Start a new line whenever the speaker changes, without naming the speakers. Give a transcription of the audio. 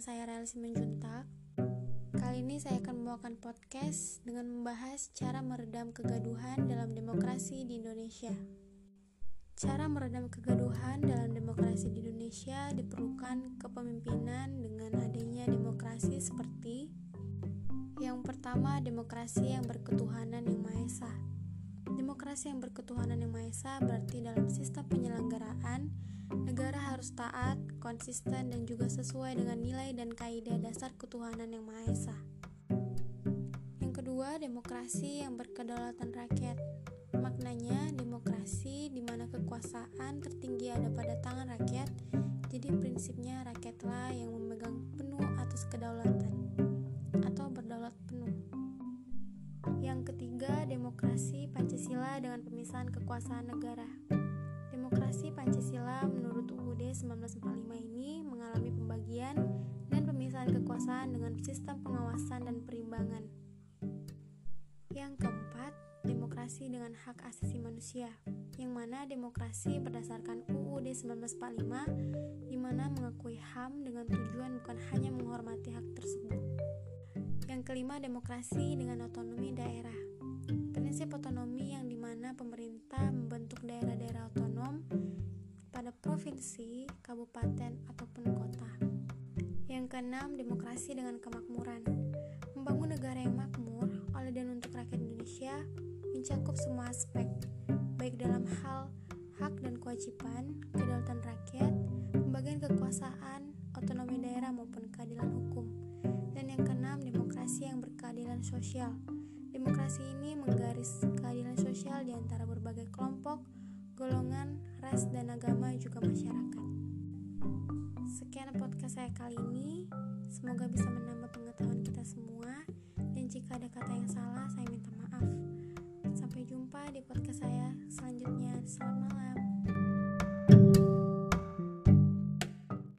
saya Relsi Menjuntak. Kali ini saya akan membawakan podcast dengan membahas cara meredam kegaduhan dalam demokrasi di Indonesia. Cara meredam kegaduhan dalam demokrasi di Indonesia diperlukan kepemimpinan dengan adanya demokrasi seperti yang pertama, demokrasi yang berketuhanan yang Maha Esa. Demokrasi yang berketuhanan yang Maha Esa berarti dalam sistem penyelenggaraan Negara harus taat, konsisten, dan juga sesuai dengan nilai dan kaidah dasar ketuhanan yang Maha Esa. Yang kedua, demokrasi yang berkedaulatan rakyat. Maknanya, demokrasi di mana kekuasaan tertinggi ada pada tangan rakyat, jadi prinsipnya rakyatlah yang memegang Ketiga, demokrasi Pancasila dengan pemisahan kekuasaan negara. Demokrasi Pancasila menurut UUD 1945 ini mengalami pembagian dan pemisahan kekuasaan dengan sistem pengawasan dan perimbangan. Yang keempat, demokrasi dengan hak asasi manusia, yang mana demokrasi berdasarkan UUD 1945 di mana mengakui HAM dengan tujuan bukan hanya menghormati hak tersebut. Yang kelima, demokrasi dengan otonomi daerah. Prinsip otonomi yang di mana pemerintah membentuk daerah-daerah otonom pada provinsi, kabupaten, ataupun kota. Yang keenam, demokrasi dengan kemakmuran. Membangun negara yang makmur oleh dan untuk rakyat Indonesia mencakup semua aspek, baik dalam hal hak dan kewajiban, kedaulatan rakyat, pembagian kekuasaan, otonomi daerah maupun keadilan hukum. Dan yang keenam, demokrasi yang berkeadilan sosial Demokrasi ini menggaris keadilan sosial di antara berbagai kelompok, golongan, ras, dan agama juga masyarakat. Sekian podcast saya kali ini. Semoga bisa menambah pengetahuan kita semua. Dan jika ada kata yang salah, saya minta maaf. Sampai jumpa di podcast saya selanjutnya. Selamat malam.